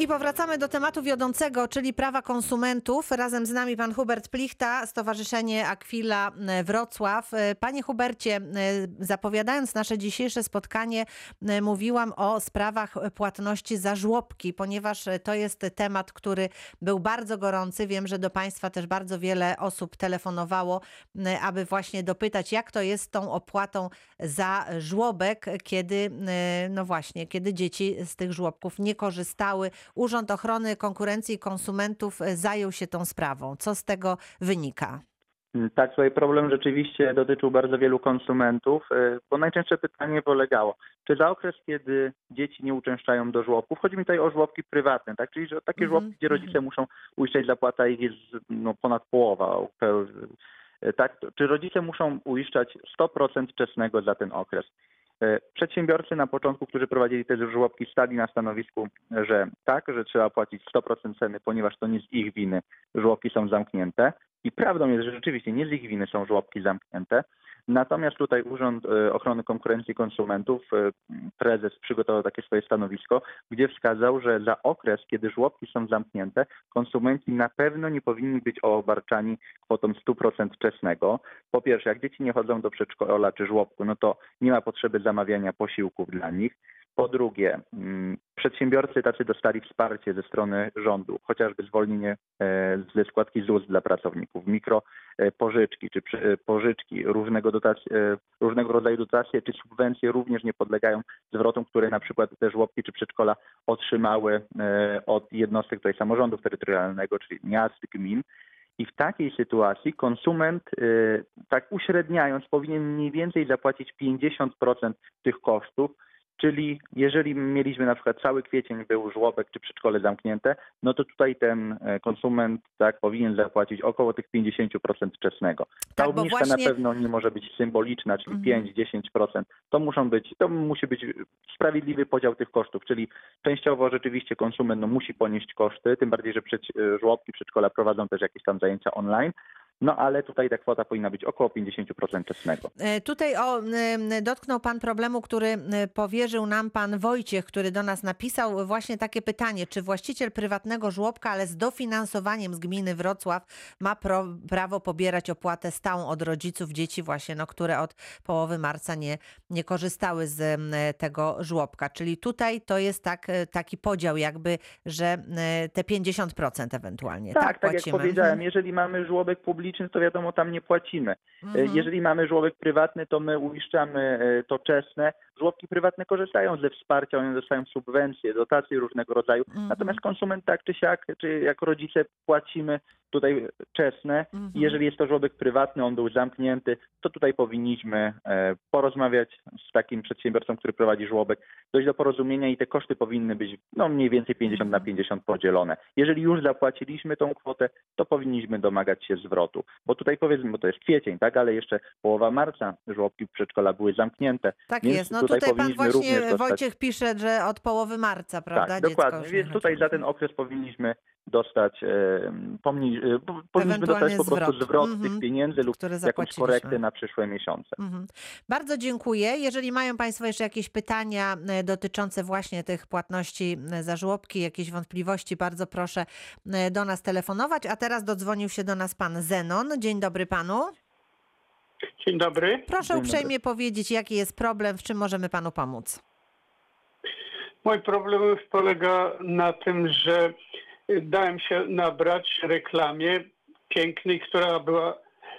I powracamy do tematu wiodącego, czyli prawa konsumentów. Razem z nami pan Hubert Plichta, Stowarzyszenie Aquila e, Wrocław. E, Panie Hubercie, e, zapowiadając nasze dzisiejsze spotkanie, mówiłam o sprawach płatności za żłobki, ponieważ to jest temat, który był bardzo gorący. Wiem, że do państwa też bardzo wiele osób telefonowało, aby właśnie dopytać, jak to jest z tą opłatą za żłobek, kiedy, no właśnie, kiedy dzieci z tych żłobków nie korzystały. Urząd Ochrony Konkurencji i Konsumentów e, zajął się tą sprawą. Co z tego wynika? Tak, tutaj problem rzeczywiście dotyczył bardzo wielu konsumentów, e, bo najczęstsze pytanie polegało, czy za okres, kiedy dzieci nie uczęszczają do żłobków, chodzi mi tutaj o żłobki prywatne, tak? czyli że takie mm -hmm. żłobki, gdzie rodzice mm -hmm. muszą uiszczać zapłata ich jest no, ponad połowa, e, tak? czy rodzice muszą uiszczać 100% wczesnego za ten okres. E, przedsiębiorcy na początku, którzy prowadzili te żłobki, stali na stanowisku, że tak, że trzeba płacić 100% ceny, ponieważ to nie z ich winy żłobki są zamknięte. I prawdą jest, że rzeczywiście nie z ich winy są żłobki zamknięte. Natomiast tutaj Urząd e, Ochrony Konkurencji i Konsumentów, e, prezes przygotował takie swoje stanowisko, gdzie wskazał, że za okres, kiedy żłobki są zamknięte, konsumenci na pewno nie powinni być obarczani kwotą 100% wczesnego. Po pierwsze, jak dzieci nie chodzą do przedszkola czy żłobku, no to nie ma potrzeby zamawiania posiłków dla nich. Po drugie, mm, przedsiębiorcy tacy dostali wsparcie ze strony rządu, chociażby zwolnienie e, ze składki ZUS dla pracowników, mikropożyczki e, czy e, pożyczki, różnego, różnego rodzaju dotacje czy subwencje również nie podlegają zwrotom, które na przykład te żłobki czy przedszkola otrzymały od jednostek tutaj samorządu terytorialnego, czyli miast, gmin. I w takiej sytuacji konsument, tak uśredniając, powinien mniej więcej zapłacić 50% tych kosztów, Czyli jeżeli mieliśmy na przykład cały kwiecień był żłobek czy przedszkole zamknięte, no to tutaj ten e, konsument tak powinien zapłacić około tych 50% wczesnego. Ta tak, obniżka właśnie... na pewno nie może być symboliczna, czyli mhm. 5-10%. To muszą być, to musi być sprawiedliwy podział tych kosztów, czyli częściowo rzeczywiście konsument no, musi ponieść koszty, tym bardziej, że przed, e, żłobki, przedszkola prowadzą też jakieś tam zajęcia online, no ale tutaj ta kwota powinna być około 50% czesnego. E, tutaj o, dotknął Pan problemu, który powierzył nam Pan Wojciech, który do nas napisał właśnie takie pytanie, czy właściciel prywatnego żłobka, ale z dofinansowaniem z gminy Wrocław ma prawo pobierać opłatę stałą od rodziców dzieci właśnie, no, które od połowy marca nie, nie korzystały z tego żłobka. Czyli tutaj to jest tak, e, taki podział jakby, że te 50% ewentualnie. Tak, tak, tak jak powiedziałem, jeżeli mamy żłobek publiczny, publiczny, to wiadomo, tam nie płacimy. Mhm. Jeżeli mamy żłobek prywatny, to my uiszczamy e, to czesne. Żłobki prywatne korzystają ze wsparcia, one dostają subwencje, dotacje różnego rodzaju. Mhm. Natomiast konsument tak czy siak, czy jako rodzice płacimy tutaj czesne. Mhm. Jeżeli jest to żłobek prywatny, on był zamknięty, to tutaj powinniśmy e, porozmawiać z takim przedsiębiorcą, który prowadzi żłobek, dojść do porozumienia i te koszty powinny być no, mniej więcej 50 na 50 podzielone. Jeżeli już zapłaciliśmy tą kwotę, to powinniśmy domagać się zwrotu. Bo tutaj powiedzmy, bo to jest kwiecień, tak, ale jeszcze połowa marca żłobki przedszkola były zamknięte. Tak jest. No tutaj, tutaj pan właśnie Wojciech pisze, że od połowy marca, prawda? Tak, dokładnie. Więc tutaj za ten okres powinniśmy dostać, pomni, e, powinniśmy dostać po prostu zwrot, zwrot mm -hmm, tych pieniędzy lub jakąś korektę na przyszłe miesiące. Mm -hmm. Bardzo dziękuję. Jeżeli mają Państwo jeszcze jakieś pytania e, dotyczące właśnie tych płatności e, za żłobki, jakieś wątpliwości, bardzo proszę do nas telefonować. A teraz dodzwonił się do nas pan Zenon. Dzień dobry panu. Dzień dobry. Proszę Dzień uprzejmie dobry. powiedzieć, jaki jest problem, w czym możemy panu pomóc. Mój problem polega na tym, że dałem się nabrać reklamie pięknej, która była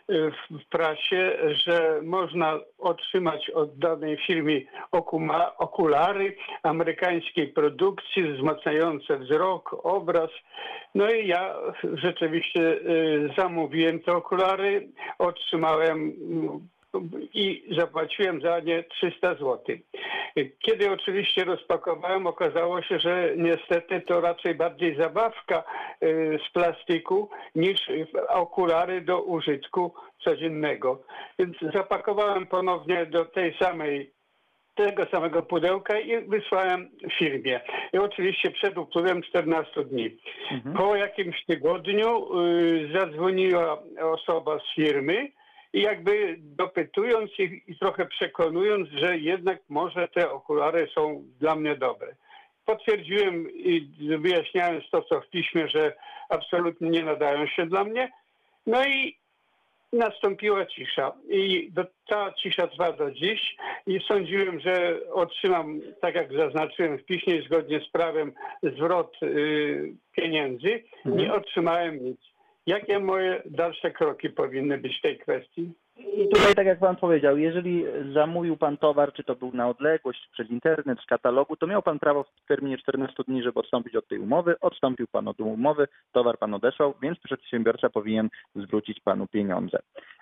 y, w prasie, że można otrzymać od danej firmy okulary amerykańskiej produkcji wzmacniające wzrok, obraz. No i ja rzeczywiście y, zamówiłem te okulary, otrzymałem i zapłaciłem za nie 300 zł. Kiedy oczywiście rozpakowałem, okazało się, że niestety to raczej bardziej zabawka y, z plastiku niż okulary do użytku codziennego. Więc zapakowałem ponownie do tej samej tego samego pudełka i wysłałem firmie. I oczywiście przed upływem 14 dni. Mhm. Po jakimś tygodniu y, zadzwoniła osoba z firmy i jakby dopytując ich i trochę przekonując, że jednak może te okulary są dla mnie dobre. potwierdziłem i wyjaśniając to, co w piśmie, że absolutnie nie nadają się dla mnie. No i nastąpiła cisza. I do, ta cisza trwa do dziś i sądziłem, że otrzymam, tak jak zaznaczyłem w piśmie, zgodnie z prawem zwrot y, pieniędzy. Nie otrzymałem nic. Jakie moje dalsze kroki powinny być w tej kwestii? I tutaj, tak jak pan powiedział, jeżeli zamówił pan towar, czy to był na odległość, przez internet, z katalogu, to miał pan prawo w terminie 14 dni, żeby odstąpić od tej umowy. Odstąpił pan od umowy, towar pan odesłał, więc przedsiębiorca powinien zwrócić panu pieniądze.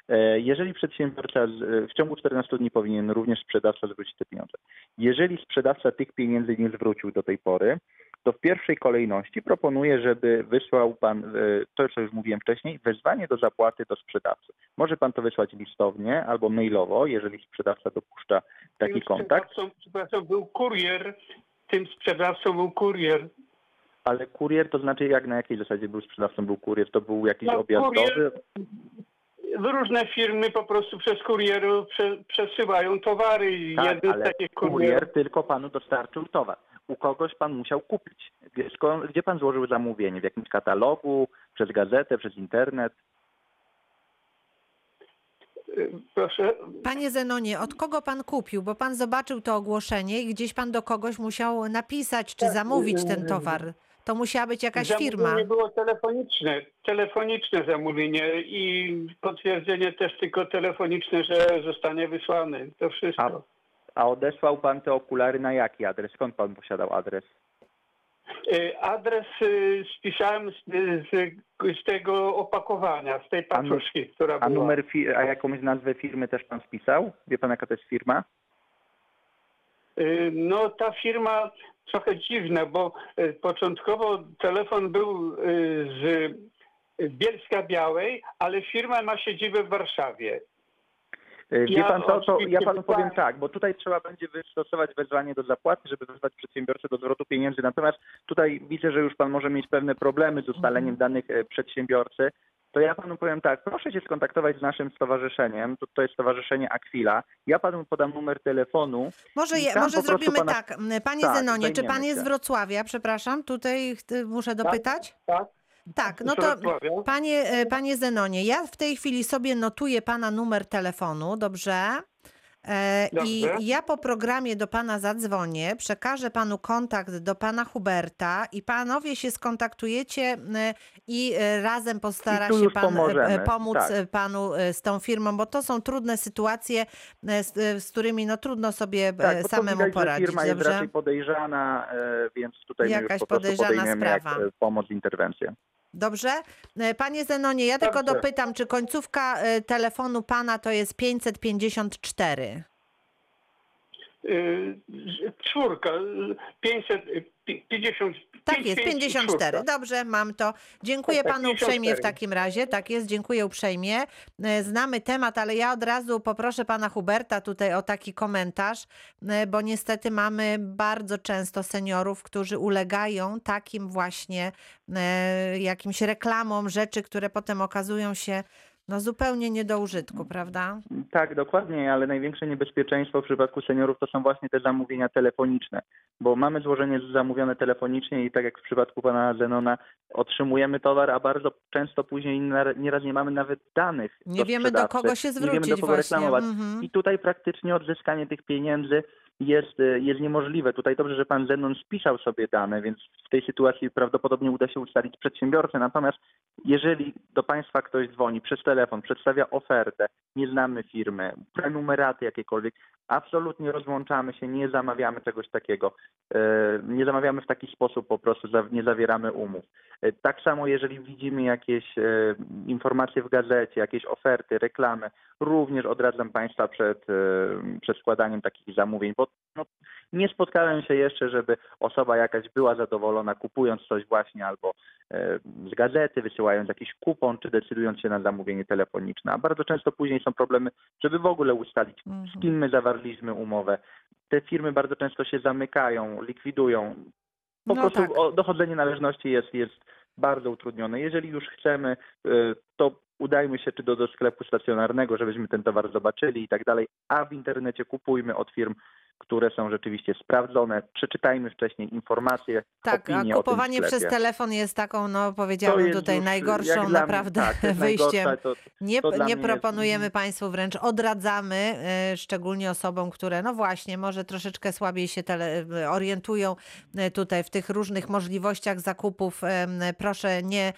E, Jeżeli przedsiębiorca w ciągu 14 dni powinien również sprzedawca zwrócić te pieniądze. Jeżeli sprzedawca tych pieniędzy nie zwrócił do tej pory, to w pierwszej kolejności proponuję, żeby wysłał pan, e, to co już mówiłem wcześniej, wezwanie do zapłaty do sprzedawcy. Może pan to wysłać listownie albo mailowo, jeżeli sprzedawca dopuszcza taki Tym kontakt, Przepraszam, był kurier. Tym sprzedawcą był kurier. ale kurier to znaczy jak na jakiej zasadzie był sprzedawcą, był kurier, to był jakiś No, objazdowy, Różne firmy po prostu przez kurierów prze, przesyłają towary tak, jeden z ale kurier tylko panu dostarczył towar. U kogoś pan musiał kupić. Gdzie- Gdzie pan złożył zamówienie? W jakimś katalogu, przez gazetę, przez internet? y, Proszę, Panie Zenonie, od kogo pan kupił? Bo pan zobaczył to ogłoszenie i gdzieś pan do kogoś musiał napisać czy zamówić ten towar. To musiała być jakaś firma. zamówienie było telefoniczne, telefoniczne zamówienie i potwierdzenie też tylko telefoniczne, że zostanie wysłany. To wszystko. A odesłał pan te okulary na jaki adres? Skąd pan posiadał adres? Y, Adres y, spisałem z, z, z tego opakowania, z tej A paczuszki, która A była. numer, fi- a jakąś nazwę firmy też pan spisał? Wie pan jaka to jest firma? Y, No ta firma trochę dziwna, bo początkowo telefon był z Bielska Białej, ale firma ma siedzibę w Warszawie. E, Wie Ja pan co, to ja panu powiem tak, bo tutaj trzeba będzie wystosować wezwanie do zapłaty, żeby wezwać przedsiębiorcę do zwrotu pieniędzy. Natomiast tutaj widzę, że już pan może mieć pewne problemy z ustaleniem danych e, przedsiębiorcy. To ja panu powiem tak, proszę się skontaktować z naszym stowarzyszeniem, to, to jest Stowarzyszenie Aquila. Ja panu podam numer telefonu. Może, je, może zrobimy pana- tak. Panie Tak, Zenonie, czy pan jest z. Wrocławia? Przepraszam, tutaj muszę dopytać. Tak? Tak, no Z to panie, e, panie Zenonie, ja w tej chwili sobie notuję pana numer telefonu, dobrze? E, I ja po programie do pana zadzwonię, przekażę panu kontakt do pana Huberta i panowie się skontaktujecie i e, razem postara I się pan pomożemy, pomóc tak. panu z tą firmą, bo to są trudne sytuacje, z, z którymi no trudno sobie Tak, samemu widać, poradzić, firma jest dobrze? raczej podejrzana, więc tutaj my Jakaś już po podejrzana podejmiemy sprawa. pomoc, interwencję. Dobrze? E, panie Zenonie, ja tylko dopytam, czy końcówka e, telefonu pana to jest 554? Yy, czwórka, 500, 50, tak jest, 54. Dobrze, mam to. Dziękuję panu uprzejmie w takim razie. Tak jest, dziękuję uprzejmie. E, znamy temat, ale ja od razu poproszę pana Huberta tutaj o taki komentarz, e, bo niestety mamy bardzo często seniorów, którzy ulegają takim właśnie e, jakimś reklamom rzeczy, które potem okazują się no zupełnie nie do użytku, prawda? Tak, dokładnie, ale największe niebezpieczeństwo w przypadku seniorów to są właśnie te zamówienia telefoniczne, bo mamy złożenie zamówione telefonicznie i tak jak w przypadku pana Zenona otrzymujemy towar, a bardzo często później nieraz nie mamy nawet danych. Nie do wiemy do kogo się Nie zwrócić wiemy do kogo właśnie. reklamować. Mhm. I tutaj praktycznie odzyskanie tych pieniędzy jest, e, jest niemożliwe. Tutaj dobrze, że pan Zenon spisał sobie dane, więc w tej sytuacji prawdopodobnie uda się ustalić przedsiębiorcę. Natomiast jeżeli do państwa ktoś dzwoni przez telefon, przedstawia ofertę, nie znamy firmy, prenumeraty jakiekolwiek, absolutnie rozłączamy się, nie zamawiamy czegoś takiego. E, Nie zamawiamy w taki sposób, po prostu nie zawieramy umów. E, Tak samo jeżeli widzimy jakieś informacje w gazecie, jakieś oferty, reklamy, również odradzam Państwa przed, przed składaniem takich zamówień, bo no, nie spotkałem się jeszcze, żeby osoba jakaś była zadowolona kupując coś właśnie albo e, z gazety, wysyłając jakiś kupon, czy decydując się na zamówienie telefoniczne. A bardzo często później są problemy, żeby w ogóle ustalić, Mhm. z kim my zawarliśmy umowę. Te firmy bardzo często się zamykają, likwidują. Po No prostu tak. o, dochodzenie należności jest, jest bardzo utrudnione. Jeżeli już chcemy, y, to udajmy się czy do, do sklepu stacjonarnego, żebyśmy ten towar zobaczyli i tak dalej, a w internecie kupujmy od firm które są rzeczywiście sprawdzone. Przeczytajmy wcześniej informacje, Tak, a kupowanie przez telefon jest taką, no powiedziałabym jest tutaj najgorszą naprawdę mnie, tak, jest wyjściem. to, Nie, to nie jest- proponujemy mhm. Państwu, wręcz odradzamy, e, szczególnie osobom, które, no właśnie, może troszeczkę słabiej się tele, orientują e, tutaj w tych różnych możliwościach zakupów. Proszę nie,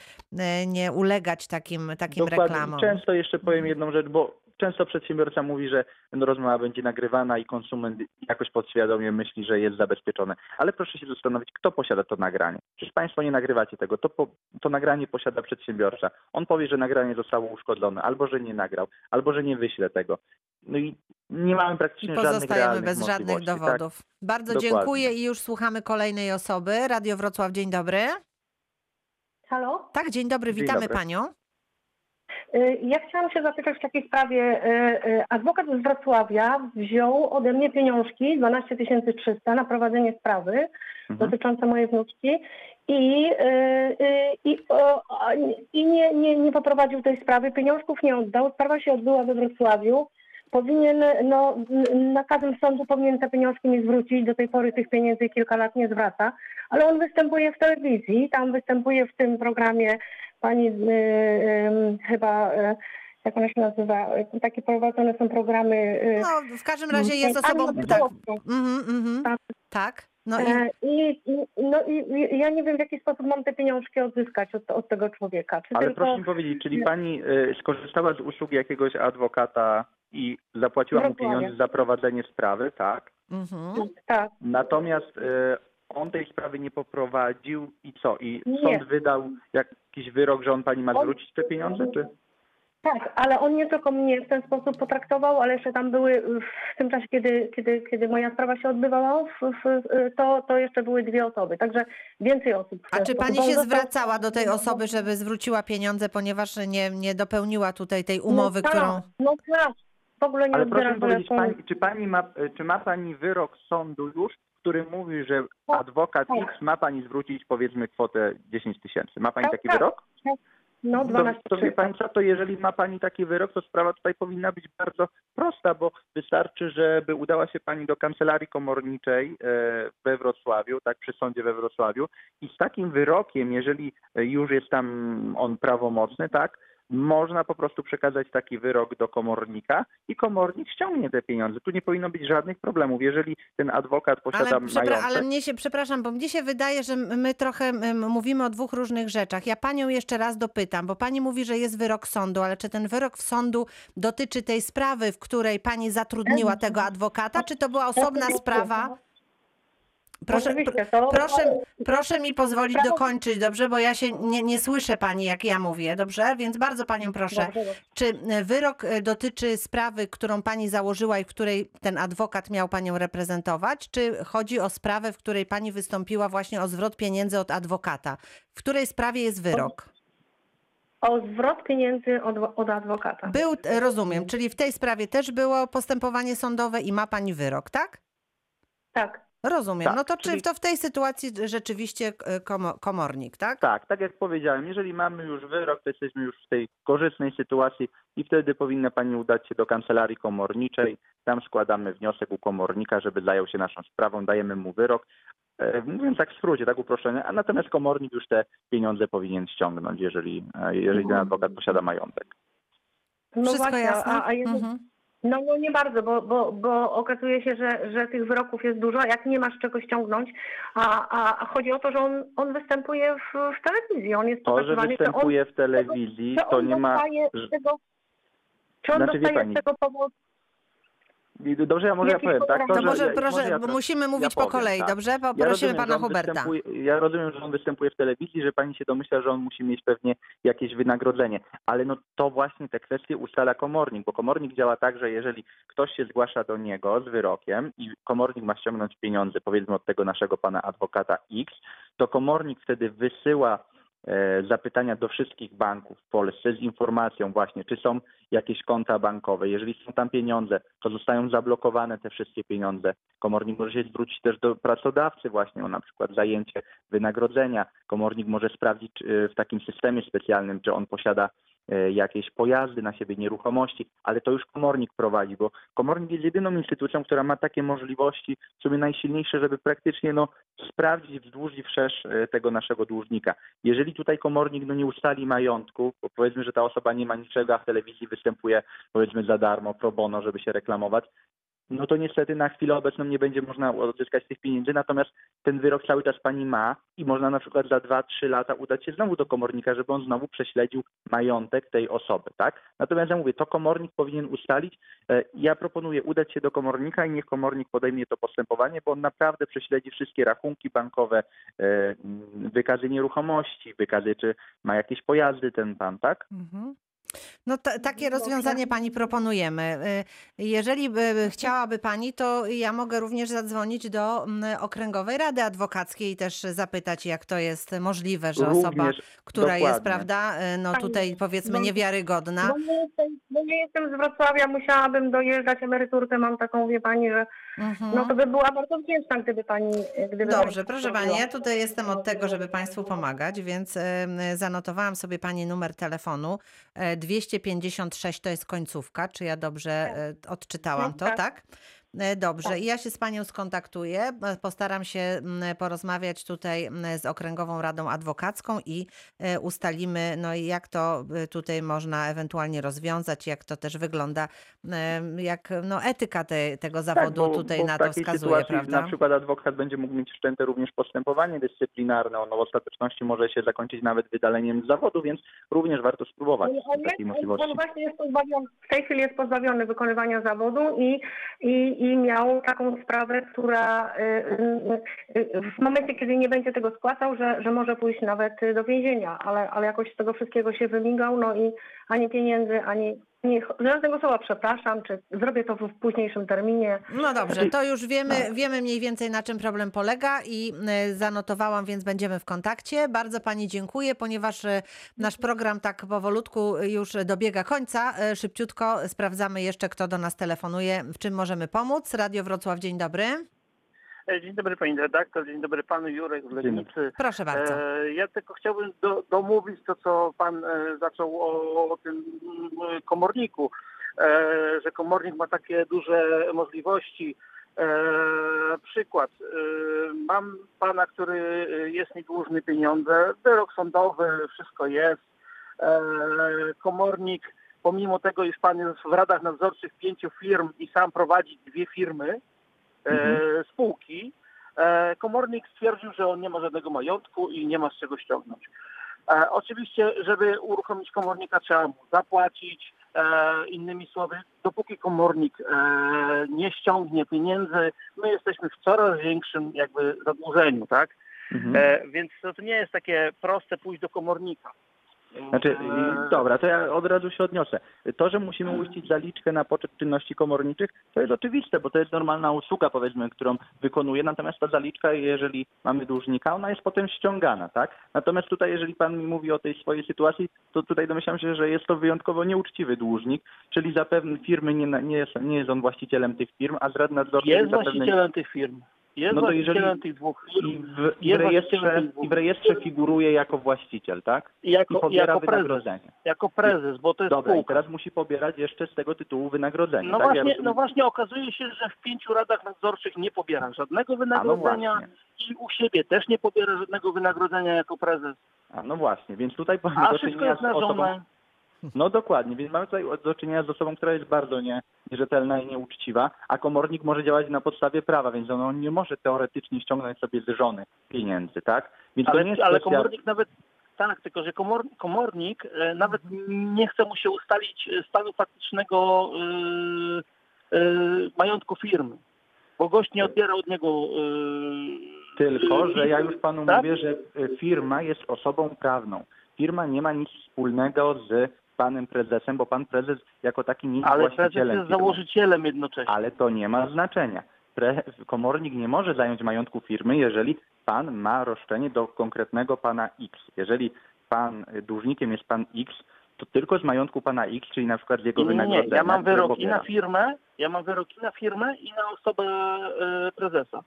nie ulegać takim, takim Dokładnie. reklamom. Często jeszcze powiem Mhm. jedną rzecz, bo często przedsiębiorca mówi, że rozmowa będzie nagrywana i konsument jakoś podświadomie myśli, że jest zabezpieczony. Ale proszę się zastanowić, kto posiada to nagranie. Przecież Państwo nie nagrywacie tego. To, po, to nagranie posiada przedsiębiorca. On powie, że nagranie zostało uszkodzone, albo że nie nagrał, albo że nie wyśle tego. No i nie mamy I praktycznie żadnych pozostajemy bez żadnych tak? dowodów. Bardzo Dokładnie. dziękuję i już słuchamy kolejnej osoby. Radio Wrocław, dzień dobry. Halo? Tak, dzień dobry, Dzień witamy dobry. Panią. Y, Ja chciałam się zapytać w takiej sprawie. y, y, Adwokat z Wrocławia wziął ode mnie pieniążki, 12 300 na prowadzenie sprawy Mhm. dotyczące mojej wnuczki i, i, i nie, nie, nie poprowadził tej sprawy, pieniążków nie oddał. Sprawa się odbyła we Wrocławiu. Powinien, no, nakazem sądu powinien te pieniążki mi zwrócić. Do tej pory tych pieniędzy kilka lat nie zwraca, ale on występuje w telewizji, tam występuje w tym programie pani y, y, chyba, y, jak ona się nazywa, y, takie prowadzone są programy. y, No, w każdym razie jest osobą. Tak. Mhm, mhm. Tak. Tak. No i E, I, i, no i ja nie wiem, w jaki sposób mam te pieniążki odzyskać od, od tego człowieka. Czy Ale tylko... proszę mi powiedzieć, czyli pani skorzystała z usług jakiegoś adwokata i zapłaciła mu pieniądze za prowadzenie sprawy, tak? mhm. Tak. Natomiast on tej sprawy nie poprowadził i co? I Nie. sąd wydał jakiś wyrok, że on pani ma zwrócić te pieniądze, czy? Tak, ale on nie tylko mnie w ten sposób potraktował, ale jeszcze tam były w tym czasie, kiedy, kiedy, kiedy moja sprawa się odbywała, w, w, to, to jeszcze były dwie osoby, także więcej osób. A czy pani się został- zwracała do tej osoby, żeby zwróciła pieniądze, ponieważ nie, nie dopełniła tutaj tej umowy, no, tak, którą. No tak, w ogóle nie Ale proszę powiedzieć, pani, czy, pani ma, czy ma pani wyrok sądu już, który mówi, że adwokat tak. X ma pani zwrócić powiedzmy kwotę 10 tysięcy? Ma pani Tak, taki tak. wyrok? No, To, 12 to wie pani co, to jeżeli ma pani taki wyrok, to sprawa tutaj powinna być bardzo prosta, bo wystarczy, żeby udała się pani do kancelarii komorniczej e, we Wrocławiu, tak przy sądzie we Wrocławiu i z takim wyrokiem, jeżeli już jest tam on prawomocny, tak, można po prostu przekazać taki wyrok do komornika i komornik ściągnie te pieniądze. Tu nie powinno być żadnych problemów. Jeżeli ten adwokat posiada Ale, majątek... ale mnie się, przepraszam, bo mnie się wydaje, że my trochę mówimy o dwóch różnych rzeczach. Ja panią jeszcze raz dopytam, bo pani mówi, że jest wyrok sądu, ale czy ten wyrok w sądu dotyczy tej sprawy, w której pani zatrudniła tego adwokata, czy to była osobna sprawa? Proszę, to- proszę, proszę mi pozwolić dokończyć, dobrze? Bo ja się nie, nie słyszę pani, jak ja mówię, dobrze? Więc bardzo panią proszę. Dobrze, dobrze. Czy e, wyrok e, dotyczy sprawy, którą pani założyła i w której ten adwokat miał panią reprezentować? Czy chodzi o sprawę, w której pani wystąpiła właśnie o zwrot pieniędzy od adwokata? W której sprawie jest wyrok? O zwrot pieniędzy od, od adwokata. Był, e, rozumiem, czyli w tej sprawie też było postępowanie sądowe i ma pani wyrok, tak? Tak. Rozumiem. Tak, no to czy czyli- to w tej sytuacji rzeczywiście e, komo- komornik, tak? Tak, tak jak powiedziałem, jeżeli mamy już wyrok, to jesteśmy już w tej korzystnej sytuacji i wtedy powinna Pani udać się do kancelarii komorniczej. Tam składamy wniosek u komornika, żeby zajął się naszą sprawą, dajemy mu wyrok. E, Mówiąc tak w skrócie, tak uproszczenie, a natomiast komornik już te pieniądze powinien ściągnąć, jeżeli, e, jeżeli ten adwokat posiada majątek. No Wszystko właśnie, jasne? a, a jeżeli, Mhm. No, no nie bardzo, bo, bo, bo okazuje się, że, że tych wyroków jest dużo, jak nie masz czego ściągnąć, a, a, a chodzi o to, że on, on występuje w, w telewizji, on jest To, że występuje w telewizji, on, to on nie ma... tego, czy on Znaczy, dostaje z tego powodu, Dobrze, ja może ja powiem, tak? To że może, ja, proszę, ja bo to- musimy mówić ja po powiem, kolei, tak. dobrze? Ja Poprosimy rozumiem, że pana on Huberta. występuje- Ja rozumiem, że on występuje w telewizji, że pani się domyśla, że on musi mieć pewnie jakieś wynagrodzenie, ale no to właśnie te kwestie ustala komornik, bo komornik działa tak, że jeżeli ktoś się zgłasza do niego z wyrokiem i komornik ma ściągnąć pieniądze, powiedzmy od tego naszego pana adwokata X, to komornik wtedy wysyła zapytania do wszystkich banków w Polsce z informacją właśnie, czy są jakieś konta bankowe. Jeżeli są tam pieniądze, to zostają zablokowane te wszystkie pieniądze. Komornik może się zwrócić też do pracodawcy właśnie o na przykład zajęcie wynagrodzenia. Komornik może sprawdzić e, w takim systemie specjalnym, czy on posiada e, jakieś pojazdy na siebie, nieruchomości, ale to już komornik prowadzi, bo komornik jest jedyną instytucją, która ma takie możliwości, w sumie najsilniejsze, żeby praktycznie no, sprawdzić wzdłuż i wszerz e, tego naszego dłużnika. Jeżeli tutaj komornik no, nie ustali majątku, bo powiedzmy, że ta osoba nie ma niczego, a w telewizji występuje powiedzmy za darmo, pro bono, żeby się reklamować, no to niestety na chwilę obecną nie będzie można odzyskać tych pieniędzy, natomiast ten wyrok cały czas pani ma i można na przykład za 2-3 lata udać się znowu do komornika, żeby on znowu prześledził majątek tej osoby, tak? Natomiast ja mówię, to komornik powinien ustalić. E, Ja proponuję udać się do komornika i niech komornik podejmie to postępowanie, bo on naprawdę prześledzi wszystkie rachunki bankowe, e, mm, wykazy nieruchomości, wykazy, czy ma jakieś pojazdy ten pan, tak? Mhm. No ta, takie rozwiązanie pani proponujemy. Y, Jeżeli by chciałaby pani, to ja mogę również zadzwonić do Okręgowej Rady Adwokackiej i też zapytać, jak to jest możliwe, że osoba, Również, która jest, dokładnie. prawda, y, no tutaj powiedzmy no- niewiarygodna. Bo nie, jestem, bo nie jestem z Wrocławia, musiałabym dojeżdżać, emeryturkę mam taką, wie pani, że Mhm. no to by była bardzo wdzięczna, gdyby pani... Gdyby Dobrze, pani proszę. Pani, ja tutaj jestem od tego, żeby Państwu pomagać, więc zanotowałam sobie Pani numer telefonu. E, 256 to jest końcówka, czy ja dobrze e, odczytałam to, Tak. Tak? E, Dobrze, Tak. i ja się z Panią skontaktuję. Postaram się m, porozmawiać tutaj m, z Okręgową Radą Adwokacką i e, ustalimy, no i jak to e, tutaj można ewentualnie rozwiązać, jak to też wygląda, jak no, etyka te, tego zawodu Tak, bo, tutaj bo na to wskazuje, sytuacji prawda? na przykład adwokat będzie mógł mieć wszczęte również postępowanie dyscyplinarne, ono w ostateczności może się zakończyć nawet wydaleniem z zawodu, więc również warto spróbować on, takiej jest, możliwości. on właśnie jest pozbawiony, w tej chwili jest pozbawiony wykonywania zawodu i, i, i miał taką sprawę, która y, y, y, w momencie, kiedy nie będzie tego spłacał, że, że może pójść nawet do więzienia, ale, ale jakoś z tego wszystkiego się wymigał, no i ani pieniędzy, ani nie, żadnego słowa przepraszam, czy zrobię to w późniejszym terminie. No dobrze, to już wiemy, wiemy mniej więcej na czym problem polega i y, zanotowałam, więc będziemy w kontakcie. Bardzo Pani dziękuję, ponieważ y, nasz program tak powolutku już dobiega końca. Y, Szybciutko sprawdzamy jeszcze, kto do nas telefonuje, w czym możemy pomóc. Radio Wrocław, dzień dobry. E, Dzień dobry pani redaktor, dzień dobry panu Jurek z Legnicy. Proszę bardzo. E, ja tylko chciałbym do, domówić to, co pan e, zaczął o, o tym mm, komorniku, że komornik ma takie duże możliwości. Przykład. Mam pana, który jest mi dłużny pieniądze, wyrok sądowy, wszystko jest. Komornik, pomimo tego, iż pan jest w radach nadzorczych pięciu firm i sam prowadzi dwie firmy, Mhm. spółki, e, komornik stwierdził, że on nie ma żadnego majątku i nie ma z czego ściągnąć. E, oczywiście, żeby uruchomić komornika, trzeba mu zapłacić. E, innymi słowy, dopóki komornik e, nie ściągnie pieniędzy, my jesteśmy w coraz większym jakby zadłużeniu, tak? Mhm. E, więc to nie jest takie proste pójść do komornika. Znaczy, E, dobra, to ja od razu się odniosę. To, że musimy uiścić zaliczkę na poczet czynności komorniczych, to jest oczywiste, bo to jest normalna usługa, powiedzmy, którą wykonuje, natomiast ta zaliczka, jeżeli mamy dłużnika, ona jest potem ściągana, tak? Natomiast tutaj, jeżeli pan mi mówi o tej swojej sytuacji, to tutaj domyślam się, że jest to wyjątkowo nieuczciwy dłużnik, czyli zapewne firmy nie, nie, jest, nie jest on właścicielem tych firm, a z rad nadzorczych Jest zapewne... właścicielem tych firm. Jest No to jeżeli- właścicielem tych dwóch I firm. w, i, w Jest rejestrze, dwóch. I w rejestrze figuruje jako właściciel, tak? I I jako, pobiera jako prezes. wynagrodzenie. Jako prezes, bo to jest Dobra, i spółka. teraz musi pobierać jeszcze z tego tytułu wynagrodzenie. No tak? Ja właśnie, rozumiem. no właśnie okazuje się, że w pięciu radach nadzorczych nie pobiera żadnego no wynagrodzenia właśnie. i u siebie też nie pobiera żadnego wynagrodzenia jako prezes. A no właśnie, więc tutaj mamy A do wszystko czynienia jest z osobą. No dokładnie, więc mamy tutaj do czynienia z osobą, która jest bardzo nie, nierzetelna i nieuczciwa, a komornik może działać na podstawie prawa, więc on, on nie może teoretycznie ściągnąć sobie z żony pieniędzy, tak? Więc to nie Ale, jest ale kwestia... komornik nawet, tak, tylko że komor, komornik e, nawet nie chce mu się ustalić e, stanu faktycznego e, e, majątku firmy, bo gość nie odbiera od niego e, Tylko, że ja już panu tak? mówię, że firma jest osobą prawną. Firma nie ma nic wspólnego z panem prezesem, bo pan prezes jako taki nie jest Ale prezes jest założycielem jednocześnie. Ale to nie ma znaczenia. Pre, komornik nie może zająć majątku firmy, jeżeli pan ma roszczenie do konkretnego pana X. Jeżeli pan dłużnikiem jest pan X, to tylko z majątku pana X, czyli na przykład z jego Nie, nie, wynagrodzenia. Ja mam wyroki pobiera. na firmę, ja mam wyroki na firmę i na osobę e, prezesa.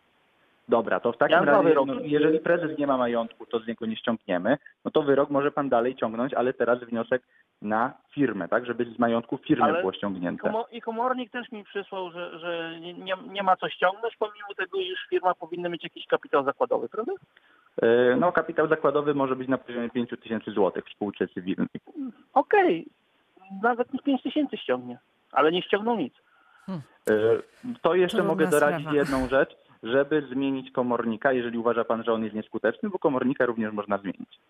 Dobra, to w takim Ja razie, wyroki. no, jeżeli prezes nie ma majątku, to z niego nie ściągniemy, no to wyrok może pan dalej ciągnąć, ale teraz wniosek na firmę, tak, żeby z majątku firmy Ale było ściągnięte. I komornik też mi przysłał, że, że nie, nie, ma co ściągnąć, pomimo tego, iż firma powinna mieć jakiś kapitał zakładowy, prawda? E, No, kapitał zakładowy może być na poziomie 5 tysięcy złotych w spółce cywilnej. Okej, nawet 5 tysięcy ściągnie, ale nie ściągnął nic. E, To jeszcze Trudna mogę doradzić sprawa. jedną rzecz, żeby zmienić komornika, jeżeli uważa pan, że on jest nieskuteczny, bo komornika również można zmienić.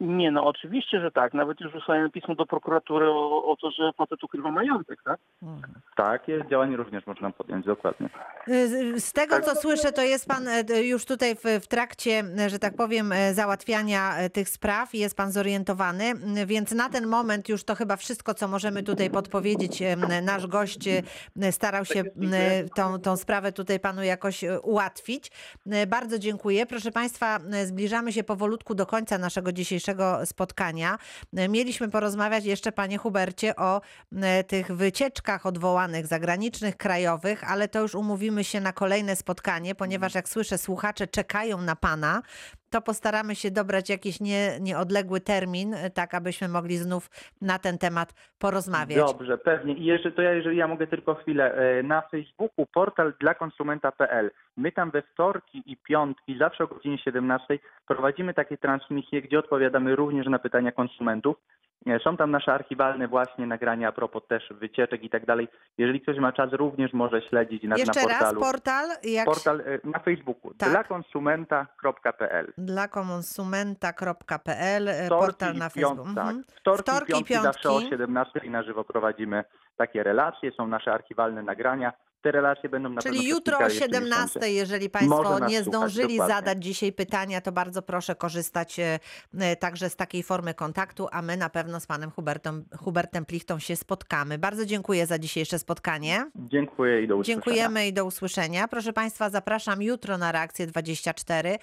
Nie, no oczywiście, że tak. Nawet już wysłałem pismo do prokuratury o, o to, że facet ukrywa majątek, tak? Takie działanie również można podjąć, dokładnie. Z, z tego, co słyszę, to jest pan e, już tutaj w, w trakcie, e, że tak powiem, e, załatwiania tych spraw i jest pan zorientowany, więc na ten moment już to chyba wszystko, co możemy tutaj podpowiedzieć. Nasz gość starał się tą, tą sprawę tutaj panu jakoś ułatwić. Bardzo dziękuję. Proszę państwa, zbliżamy się powolutku do końca naszego dzisiejszego spotkania. Mieliśmy porozmawiać jeszcze, panie Hubercie, o e, tych wycieczkach odwołanych, zagranicznych, krajowych, ale to już umówimy się na kolejne spotkanie, ponieważ jak słyszę, słuchacze czekają na pana, to postaramy się dobrać jakiś nie, nieodległy termin, e, tak abyśmy mogli znów na ten temat porozmawiać. Dobrze, pewnie. I jeszcze to ja, jeżeli ja mogę tylko chwilę, e, na Facebooku portal dla konsumenta.pl. My tam we wtorki i piątki, zawsze o godzinie 17 prowadzimy takie transmisje, gdzie odpowiadamy również na pytania konsumentów. E, Są tam nasze archiwalne właśnie nagrania a propos też wycieczek i tak dalej. Jeżeli ktoś ma czas, również może śledzić na, Jeszcze na raz, portalu. portal, jak Portal e, na Facebooku Tak. dla konsumenta.pl. dla konsumenta.pl, e, portal na Facebooku. Tak. Mhm. Wtorki, Wtorki, i piątki, piątki. zawsze o 17 na żywo prowadzimy takie relacje, są nasze archiwalne nagrania. Te relacje będą na Czyli jutro o kilka jeszcze 17, miesięcy. jeżeli Państwo nie słuchać, zdążyli dokładnie. zadać dzisiaj pytania, to bardzo proszę korzystać e, e, także z takiej formy kontaktu, a my na pewno z Panem Hubertem, Hubertem Plichtą się spotkamy. Bardzo dziękuję za dzisiejsze spotkanie. Dziękuję i do usłyszenia. Dziękujemy i do usłyszenia. Proszę Państwa, zapraszam jutro na reakcję 24.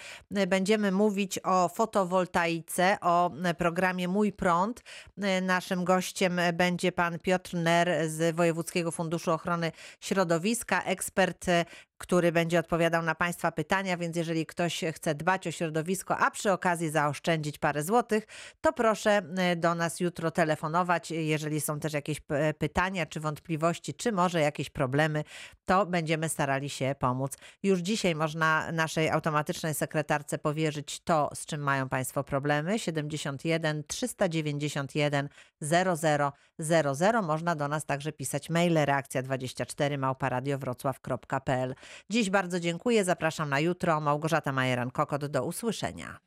Będziemy mówić o fotowoltaice, o programie Mój Prąd. Naszym gościem będzie pan Piotr Ner z Wojewódzkiego Funduszu Ochrony Środowiska, ekspert który będzie odpowiadał na Państwa pytania, więc jeżeli ktoś chce dbać o środowisko, a przy okazji zaoszczędzić parę złotych, to proszę e, do nas jutro telefonować. Jeżeli są też jakieś p- pytania czy wątpliwości, czy może jakieś problemy, to będziemy starali się pomóc. Już dzisiaj można naszej automatycznej sekretarce powierzyć to, z czym mają Państwo problemy. 71 391 0000. Można do nas także pisać maile reakcja24 małparadiowrocław.pl. Dziś bardzo dziękuję, zapraszam na jutro. Małgorzata Majeran-Kokot, do usłyszenia.